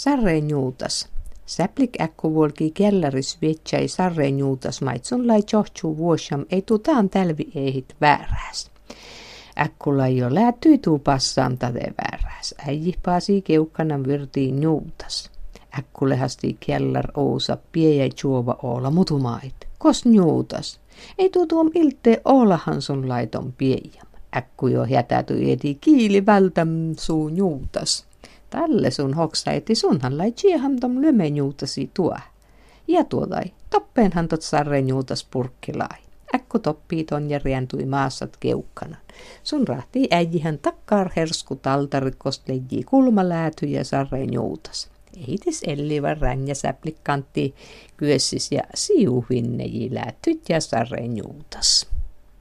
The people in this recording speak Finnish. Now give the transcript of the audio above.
Sarreen juutas. Säplik äkku volki kellaris vietsäi sarreen juutas maitsun lai johtuu vuosam ei tutaan tälvi ehit vääräs. Äkkulla jo lähtyi tuu passaan tade vääräs. Äijih paasi keukkana virtiin juutas. Äkkulehasti kellar ousa piejä juova olla mutumait. Kos juutas. Ei tuom ilte olahan sun laiton piejä. Äkku jo jätäty eti kiili vältäm suun juutas. Tälle sun hoksaiti sunhan lai chiehamtom lymejuutasi tuo. Ja tuodai, toppeenhan tot sarren juutas purkkilai. Äkku toppii ton ja rientui maassat keukkana. Sun rahtii äijihän takkar hersku taltarikost leijii kulmalääty ja sarren juutas. Eitis ellivä ränjä säplikkantti kyössis ja siuhinneji läätyt ja sarren juutas.